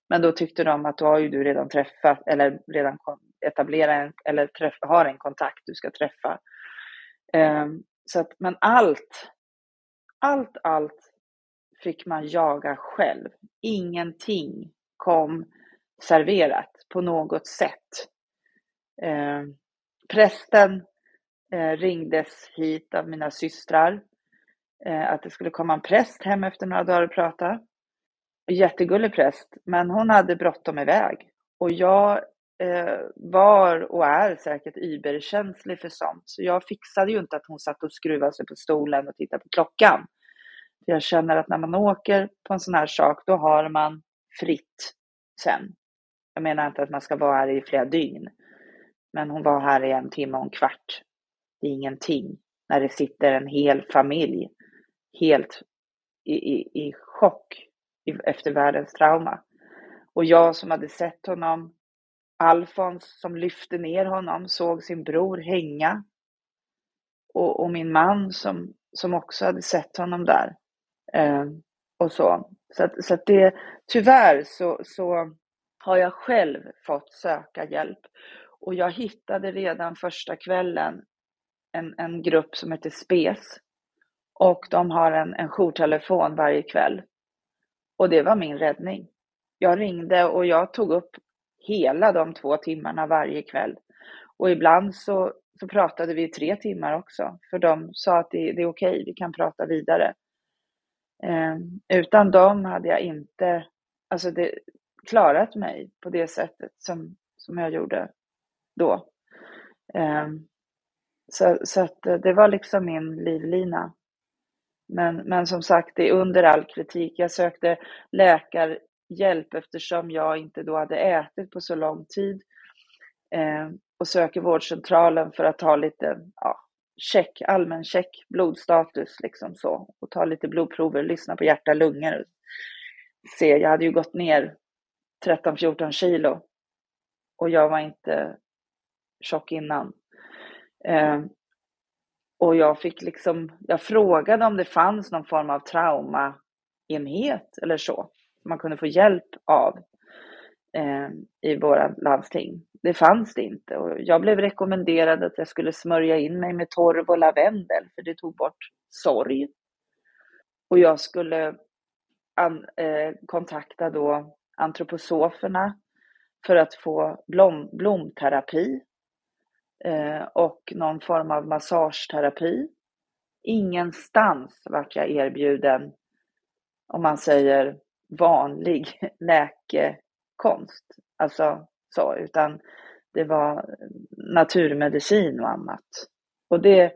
Men då tyckte de att då har ju du redan träffat eller redan etablerat en, eller träff, har en kontakt du ska träffa. Um, så att, men allt, allt, allt fick man jaga själv. Ingenting kom serverat på något sätt. Eh, prästen eh, ringdes hit av mina systrar. Eh, att det skulle komma en präst hem efter några dagar och prata jättegullig präst, men hon hade bråttom iväg. Och jag Eh, var och är säkert überkänslig för sånt, så jag fixade ju inte att hon satt och skruvade sig på stolen och tittade på klockan. Jag känner att när man åker på en sån här sak, då har man fritt sen. Jag menar inte att man ska vara här i flera dygn, men hon var här i en timme och en kvart. Det är ingenting när det sitter en hel familj helt i, i, i chock efter världens trauma. Och jag som hade sett honom, Alfons som lyfte ner honom, såg sin bror hänga. Och, och min man som, som också hade sett honom där. Eh, och så. Så, att, så att det, tyvärr så, så har jag själv fått söka hjälp. Och jag hittade redan första kvällen en, en grupp som heter SPES. Och de har en, en jourtelefon varje kväll. Och det var min räddning. Jag ringde och jag tog upp hela de två timmarna varje kväll. Och ibland så, så pratade vi tre timmar också, för de sa att det, det är okej, vi kan prata vidare. Eh, utan dem hade jag inte alltså det, klarat mig på det sättet som, som jag gjorde då. Eh, så, så att eh, det var liksom min livlina. Men, men som sagt, det är under all kritik. Jag sökte hjälp eftersom jag inte då hade ätit på så lång tid. Eh, och söker vårdcentralen för att ta lite ja, check, allmän check, blodstatus liksom så. Och ta lite blodprover, lyssna på hjärta, lungor. Se, jag hade ju gått ner 13-14 kilo. Och jag var inte tjock innan. Eh, och jag fick liksom, jag frågade om det fanns någon form av traumaenhet eller så. Man kunde få hjälp av eh, i våra landsting. Det fanns det inte och jag blev rekommenderad att jag skulle smörja in mig med torv och lavendel för det tog bort sorg. Och jag skulle an, eh, kontakta då antroposoferna för att få blom, blomterapi eh, och någon form av massageterapi. Ingenstans vart jag erbjuden, om man säger vanlig läkekonst. Alltså så, utan det var naturmedicin och annat. Och det,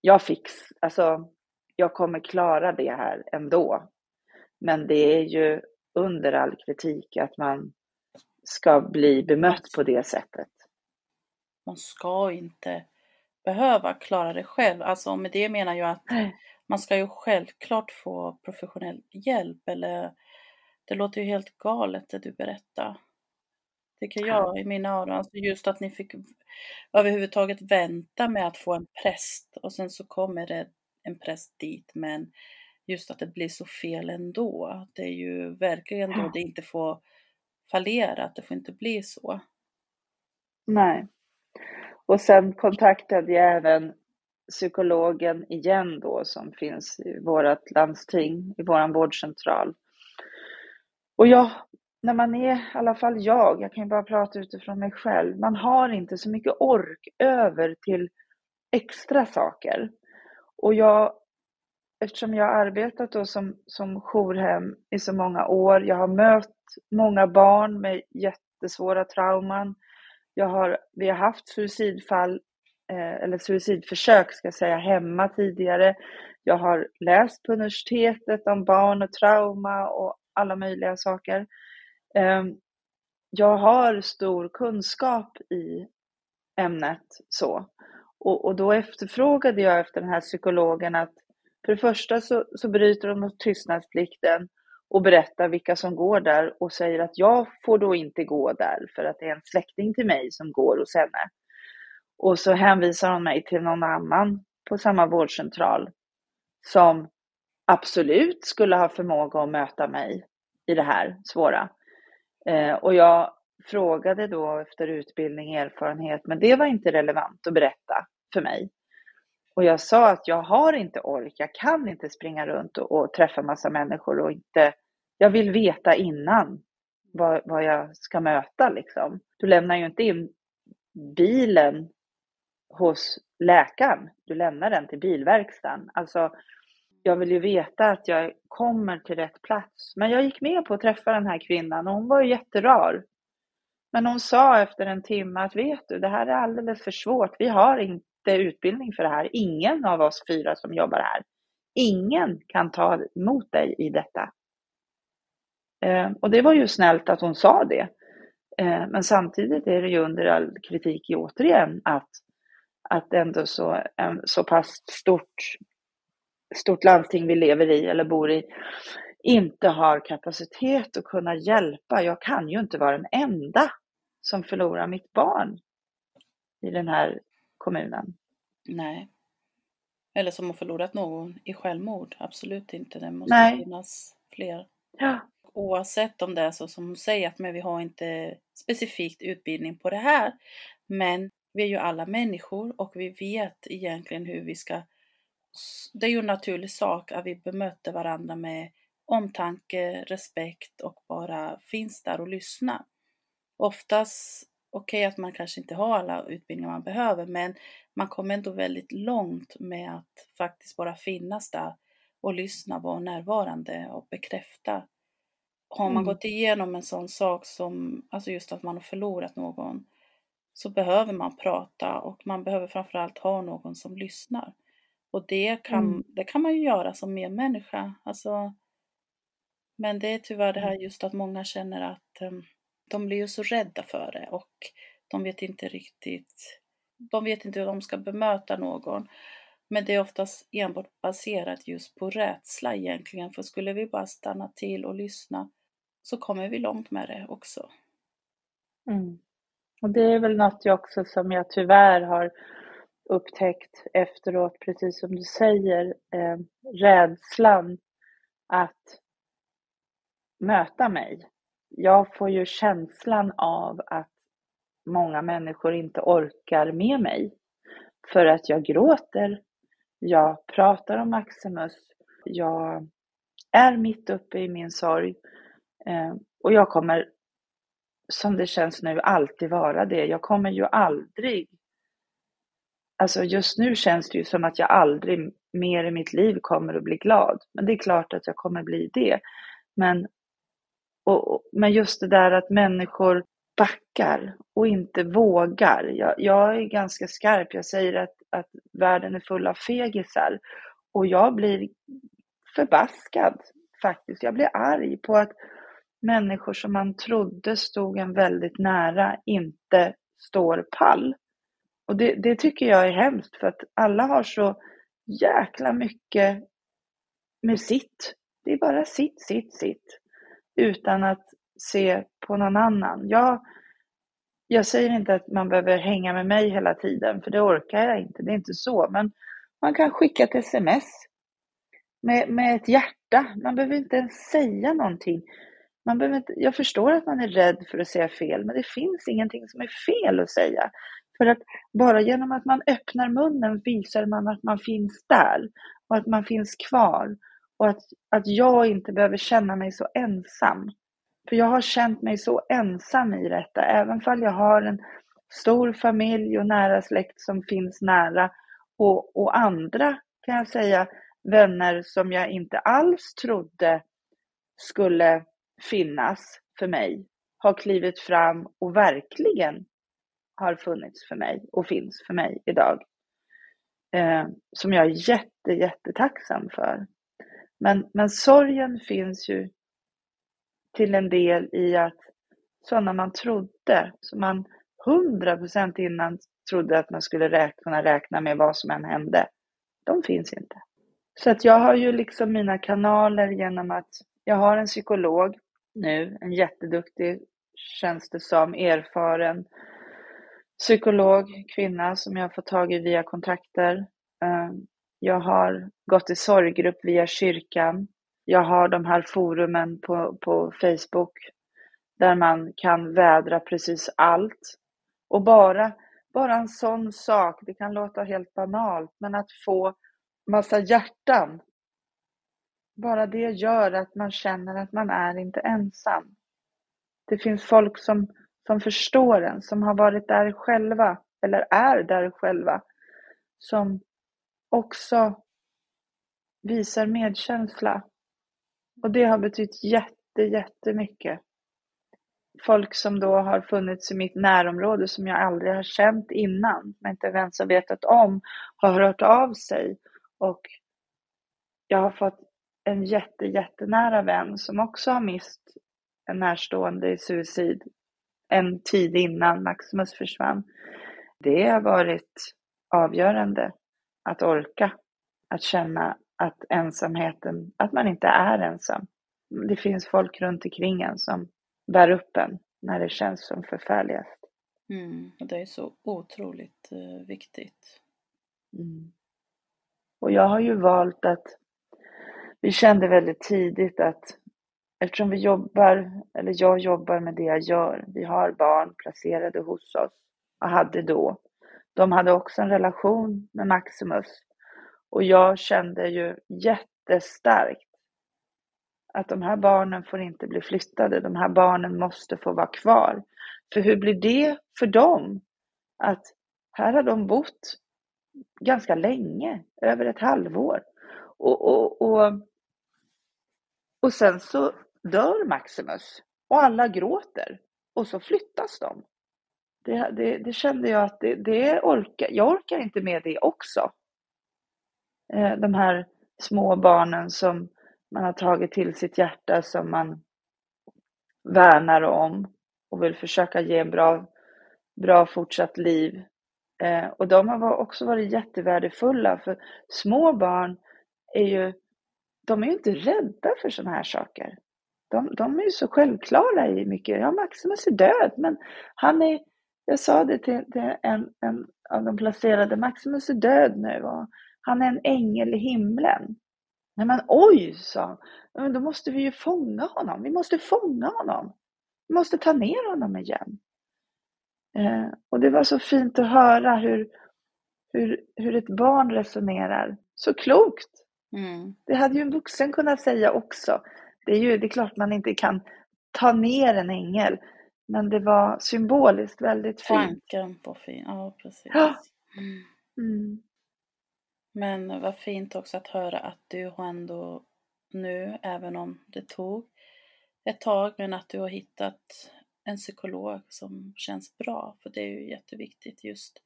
jag fick, alltså, jag kommer klara det här ändå. Men det är ju under all kritik att man ska bli bemött på det sättet. Man ska inte behöva klara det själv. Alltså med det menar jag att man ska ju självklart få professionell hjälp eller det låter ju helt galet det du berättar. Tycker jag i mina öron. Alltså just att ni fick överhuvudtaget vänta med att få en präst och sen så kommer det en präst dit men just att det blir så fel ändå. Det är ju verkligen då det inte får fallera, att det får inte bli så. Nej. Och sen kontaktade jag även psykologen igen då som finns i vårt landsting, i vår vårdcentral. Och jag, när man är, i alla fall jag, jag kan ju bara prata utifrån mig själv, man har inte så mycket ork över till extra saker. Och jag, eftersom jag har arbetat då som, som jourhem i så många år, jag har mött många barn med jättesvåra trauman. Jag har, vi har haft suicidfall, Eh, eller suicidförsök ska jag säga, hemma tidigare. Jag har läst på universitetet om barn och trauma och alla möjliga saker. Ehm, jag har stor kunskap i ämnet så. Och, och då efterfrågade jag efter den här psykologen att för det första så, så bryter de mot tystnadsplikten och berättar vilka som går där och säger att jag får då inte gå där för att det är en släkting till mig som går hos henne. Och så hänvisar hon mig till någon annan på samma vårdcentral som absolut skulle ha förmåga att möta mig i det här svåra. Eh, och jag frågade då efter utbildning, erfarenhet, men det var inte relevant att berätta för mig. Och jag sa att jag har inte ork, jag kan inte springa runt och, och träffa massa människor och inte, jag vill veta innan vad, vad jag ska möta liksom. Du lämnar ju inte in bilen hos läkaren, du lämnar den till bilverkstaden. Alltså, jag vill ju veta att jag kommer till rätt plats. Men jag gick med på att träffa den här kvinnan och hon var ju jätterar. Men hon sa efter en timme att vet du, det här är alldeles för svårt. Vi har inte utbildning för det här. Ingen av oss fyra som jobbar här. Ingen kan ta emot dig i detta. Eh, och det var ju snällt att hon sa det. Eh, men samtidigt är det ju under all kritik återigen att, att ändå så, en, så pass stort, stort landsting vi lever i eller bor i inte har kapacitet att kunna hjälpa. Jag kan ju inte vara den enda som förlorar mitt barn i den här kommunen. Nej. Eller som har förlorat någon i självmord. Absolut inte. Det måste Nej. finnas fler. Ja. oavsett om det är så som hon säger att men vi har inte specifikt utbildning på det här. Men vi är ju alla människor och vi vet egentligen hur vi ska det är ju en naturlig sak att vi bemöter varandra med omtanke, respekt och bara finns där och lyssnar. Oftast, okej okay, att man kanske inte har alla utbildningar man behöver, men man kommer ändå väldigt långt med att faktiskt bara finnas där och lyssna, vara närvarande och bekräfta. Har man mm. gått igenom en sån sak som, alltså just att man har förlorat någon, så behöver man prata och man behöver framförallt ha någon som lyssnar. Och det kan, mm. det kan man ju göra som medmänniska. Alltså, men det är tyvärr det här mm. just att många känner att um, de blir ju så rädda för det och de vet inte riktigt, de vet inte hur de ska bemöta någon. Men det är oftast enbart baserat just på rädsla egentligen, för skulle vi bara stanna till och lyssna så kommer vi långt med det också. Mm. Och det är väl något jag också som jag tyvärr har upptäckt efteråt, precis som du säger, eh, rädslan att möta mig. Jag får ju känslan av att många människor inte orkar med mig för att jag gråter, jag pratar om Maximus, jag är mitt uppe i min sorg. Eh, och jag kommer, som det känns nu, alltid vara det. Jag kommer ju aldrig Alltså just nu känns det ju som att jag aldrig mer i mitt liv kommer att bli glad. Men det är klart att jag kommer bli det. Men, och, men just det där att människor backar och inte vågar. Jag, jag är ganska skarp. Jag säger att, att världen är full av fegisar. Och jag blir förbaskad faktiskt. Jag blir arg på att människor som man trodde stod en väldigt nära inte står pall. Och det, det tycker jag är hemskt för att alla har så jäkla mycket med sitt. Det är bara sitt, sitt, sitt. Utan att se på någon annan. Jag, jag säger inte att man behöver hänga med mig hela tiden, för det orkar jag inte. Det är inte så. Men man kan skicka ett sms med, med ett hjärta. Man behöver inte ens säga någonting. Man behöver inte, jag förstår att man är rädd för att säga fel, men det finns ingenting som är fel att säga. För att bara genom att man öppnar munnen visar man att man finns där och att man finns kvar och att, att jag inte behöver känna mig så ensam. För jag har känt mig så ensam i detta, även om jag har en stor familj och nära släkt som finns nära och, och andra kan jag säga vänner som jag inte alls trodde skulle finnas för mig har klivit fram och verkligen har funnits för mig och finns för mig idag. Eh, som jag är jätte, jättetacksam för. Men, men sorgen finns ju till en del i att sådana man trodde, som man hundra procent innan trodde att man skulle räkna, kunna räkna med vad som än hände, de finns inte. Så att jag har ju liksom mina kanaler genom att jag har en psykolog nu, en jätteduktig, känns det som, erfaren psykolog, kvinna som jag fått tag i via kontakter. Ehm, jag har gått i sorggrupp via kyrkan. Jag har de här forumen på, på Facebook där man kan vädra precis allt. Och bara, bara en sån sak, det kan låta helt banalt, men att få massa hjärtan. Bara det gör att man känner att man är inte ensam. Det finns folk som som förstår en, som har varit där själva, eller är där själva, som också visar medkänsla. Och det har betytt jätte, jättemycket. Folk som då har funnits i mitt närområde som jag aldrig har känt innan, men inte ens har vetat om, har hört av sig. Och jag har fått en jätte, jättenära vän som också har mist en närstående i suicid en tid innan Maximus försvann. Det har varit avgörande att orka, att känna att ensamheten, att man inte är ensam. Det finns folk runt omkring en som bär upp en när det känns som förfärligast. Mm, och det är så otroligt eh, viktigt. Mm. Och jag har ju valt att, vi kände väldigt tidigt att eftersom vi jobbar, eller jag jobbar med det jag gör, vi har barn placerade hos oss och hade då. De hade också en relation med Maximus och jag kände ju jättestarkt att de här barnen får inte bli flyttade, de här barnen måste få vara kvar. För hur blir det för dem? Att här har de bott ganska länge, över ett halvår. Och, och, och, och sen så dör Maximus och alla gråter och så flyttas de. Det, det, det kände jag att det, det orkar, jag orkar inte med det också. Eh, de här små barnen som man har tagit till sitt hjärta, som man värnar om och vill försöka ge en bra, bra fortsatt liv. Eh, och de har också varit jättevärdefulla för små barn är ju, de är ju inte rädda för sådana här saker. De, de är ju så självklara i mycket. Ja, Maximus är död, men han är, jag sa det till, till en, en av de placerade, Maximus är död nu och han är en ängel i himlen. Nej men oj, sa han, då måste vi ju fånga honom. Vi måste fånga honom. Vi måste ta ner honom igen. Eh, och det var så fint att höra hur, hur, hur ett barn resonerar. Så klokt! Mm. Det hade ju en vuxen kunnat säga också. Det är ju det är klart man inte kan ta ner en ängel. Men det var symboliskt väldigt fint. Tanken var fin, ja precis. Ja. Mm. Mm. Men vad fint också att höra att du har ändå nu, även om det tog ett tag, men att du har hittat en psykolog som känns bra. För det är ju jätteviktigt just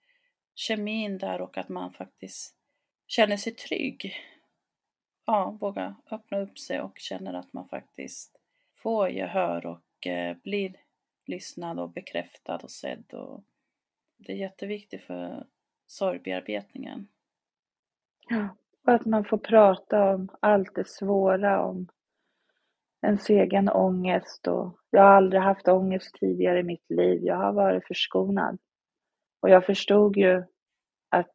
kemin där och att man faktiskt känner sig trygg. Ja, våga öppna upp sig och känner att man faktiskt får gehör och eh, blir lyssnad och bekräftad och sedd. Och det är jätteviktigt för sorgbearbetningen. Ja, och att man får prata om allt det svåra, om ens egen ångest. Och jag har aldrig haft ångest tidigare i mitt liv. Jag har varit förskonad. Och jag förstod ju att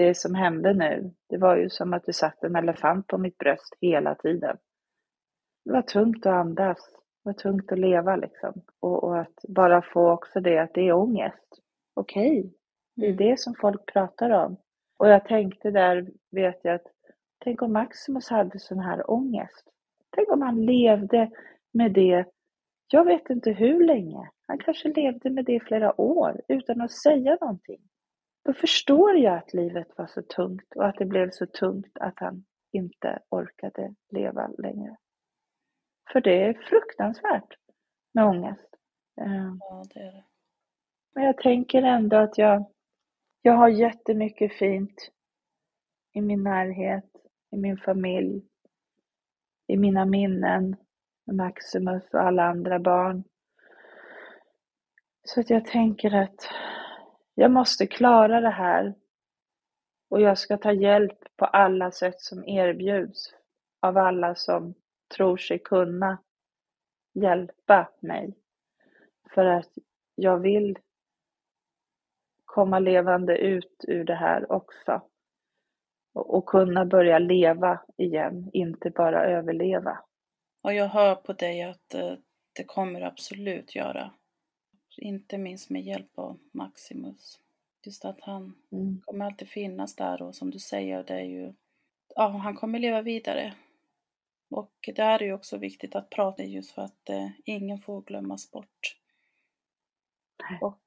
det som hände nu, det var ju som att det satt en elefant på mitt bröst hela tiden. Det var tungt att andas. Det var tungt att leva liksom. Och, och att bara få också det att det är ångest. Okej, okay. det är mm. det som folk pratar om. Och jag tänkte där, vet jag, att tänk om Maximus hade sån här ångest. Tänk om han levde med det, jag vet inte hur länge. Han kanske levde med det i flera år utan att säga någonting. Då förstår jag att livet var så tungt och att det blev så tungt att han inte orkade leva längre. För det är fruktansvärt med ångest. Ehm. Ja, det är det. Men jag tänker ändå att jag jag har jättemycket fint i min närhet, i min familj, i mina minnen med Maximus och alla andra barn. Så att jag tänker att jag måste klara det här och jag ska ta hjälp på alla sätt som erbjuds av alla som tror sig kunna hjälpa mig. För att jag vill komma levande ut ur det här också. Och, och kunna börja leva igen, inte bara överleva. Och jag hör på dig att eh, det kommer absolut göra. Inte minst med hjälp av Maximus. Just att han mm. kommer alltid finnas där och som du säger, det är ju, ja, han kommer leva vidare. Och det är ju också viktigt att prata just för att eh, ingen får glömmas bort. Och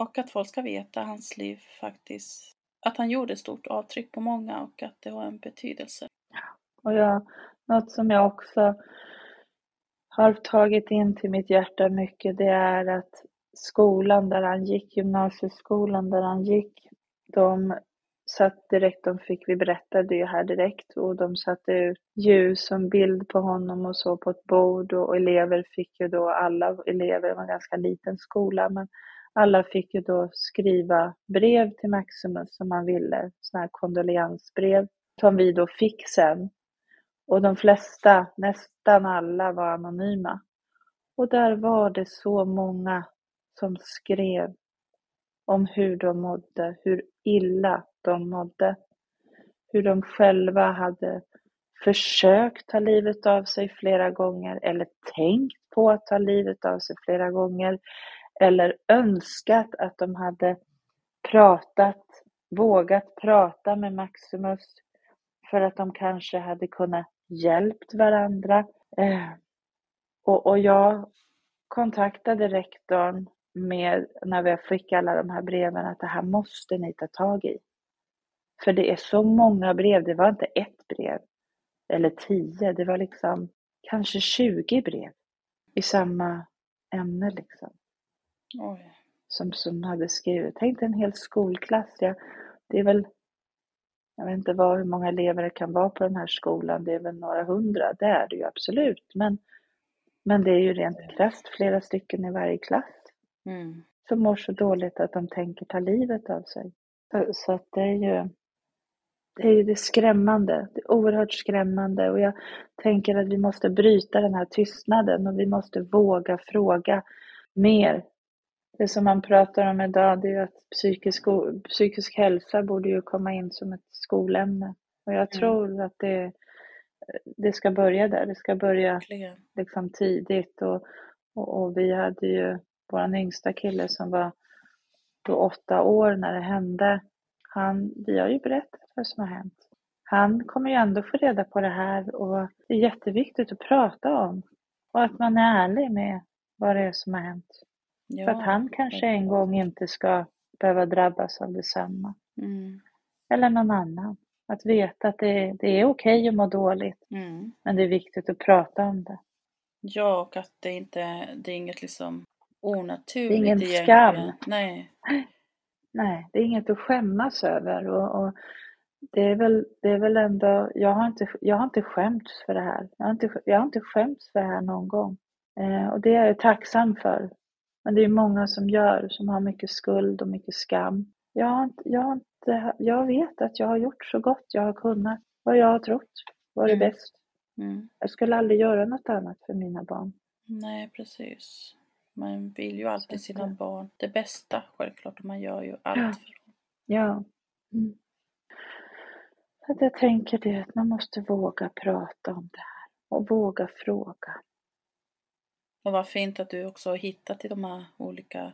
och att folk ska veta hans liv faktiskt, att han gjorde stort avtryck på många och att det har en betydelse. Och jag, något som jag också har tagit in till mitt hjärta mycket, det är att skolan där han gick, gymnasieskolan där han gick, de satt direkt, de fick, vi berättade ju här direkt, och de satte ut ljus som bild på honom och så på ett bord och elever fick ju då, alla elever, det var en ganska liten skola, men alla fick ju då skriva brev till Maximus som man ville, sådana här kondoleansbrev som vi då fick sen. Och de flesta, nästan alla var anonyma. Och där var det så många som skrev om hur de mådde, hur illa de mådde. Hur de själva hade försökt ta livet av sig flera gånger eller tänkt på att ta livet av sig flera gånger eller önskat att de hade pratat, vågat prata med Maximus för att de kanske hade kunnat hjälpt varandra. Eh, och, och jag kontaktade rektorn med, när vi fick alla de här breven, att det här måste ni ta tag i. För det är så många brev, det var inte ett brev eller tio, det var liksom kanske 20 brev i samma ämne liksom. Oj. Som, som hade skrivit. Tänk en hel skolklass. Ja, det är väl, jag vet inte vad, hur många elever det kan vara på den här skolan. Det är väl några hundra, det är det ju absolut. Men, men det är ju rent krasst flera stycken i varje klass. Mm. Som mår så dåligt att de tänker ta livet av sig. Så att det är ju det är ju det skrämmande, det är oerhört skrämmande och jag tänker att vi måste bryta den här tystnaden och vi måste våga fråga mer. Det som man pratar om idag det är ju att psykisk, psykisk hälsa borde ju komma in som ett skolämne. Och jag mm. tror att det, det ska börja där, det ska börja liksom tidigt och, och, och vi hade ju vår yngsta kille som var då åtta år när det hände. Han, vi har ju berättat vad som har hänt. Han kommer ju ändå få reda på det här och det är jätteviktigt att prata om. Och att man är ärlig med vad det är som har hänt. Ja, För att han kanske en gång inte ska behöva drabbas av detsamma. Mm. Eller någon annan. Att veta att det, det är okej att må dåligt. Mm. Men det är viktigt att prata om det. Ja, och att det inte det är inget liksom onaturligt. Det är ingen egentligen. skam. Nej. Nej, det är inget att skämmas över. Och, och det är väl, det är väl ändå, jag har, inte, jag har inte skämts för det här. Jag har inte, jag har inte skämts för det här någon gång. Eh, och det är jag tacksam för. Men det är många som gör, som har mycket skuld och mycket skam. Jag, har inte, jag, har inte, jag vet att jag har gjort så gott jag har kunnat. Vad jag har trott var det mm. bäst. Mm. Jag skulle aldrig göra något annat för mina barn. Nej, precis. Man vill ju alltid sina barn det bästa självklart och man gör ju allt ja. för dem. Ja. Mm. Att jag tänker det att man måste våga prata om det här och våga fråga. Och vad fint att du också har hittat i de här olika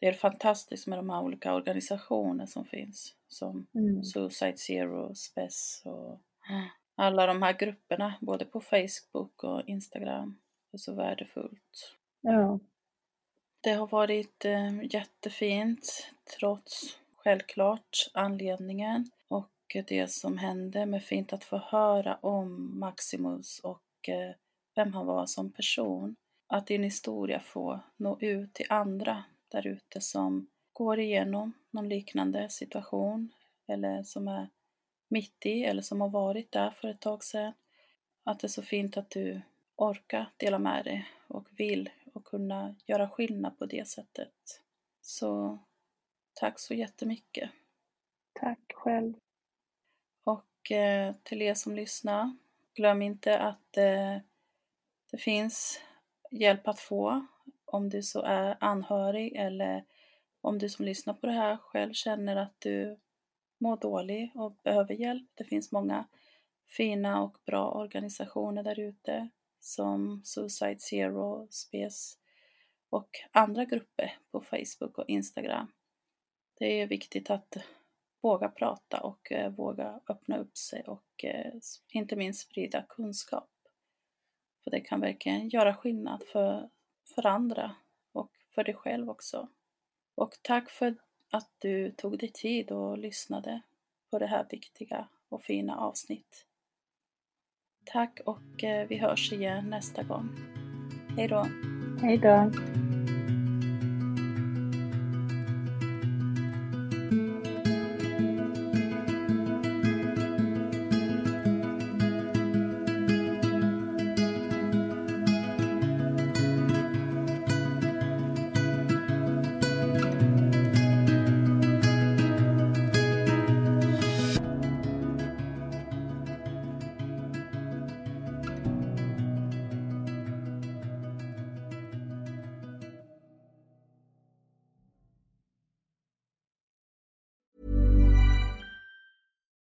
det är fantastiskt med de här olika organisationer som finns som mm. Suicide Zero, SPES och alla de här grupperna både på Facebook och Instagram. Det är så värdefullt. Ja. Det har varit eh, jättefint trots självklart anledningen och det som hände med fint att få höra om Maximus och eh, vem han var som person. Att din historia får nå ut till andra där ute som går igenom någon liknande situation eller som är mitt i eller som har varit där för ett tag sedan. Att det är så fint att du orkar dela med dig och vill och kunna göra skillnad på det sättet. Så tack så jättemycket. Tack själv. Och eh, till er som lyssnar, glöm inte att eh, det finns hjälp att få om du så är anhörig eller om du som lyssnar på det här själv känner att du mår dålig och behöver hjälp. Det finns många fina och bra organisationer där ute som Suicide Zero, SPES och andra grupper på Facebook och Instagram. Det är viktigt att våga prata och eh, våga öppna upp sig och eh, inte minst sprida kunskap. För det kan verkligen göra skillnad för, för andra och för dig själv också. Och tack för att du tog dig tid och lyssnade på det här viktiga och fina avsnitt. Tack och eh, vi hörs igen nästa gång. Hej då! Hej då!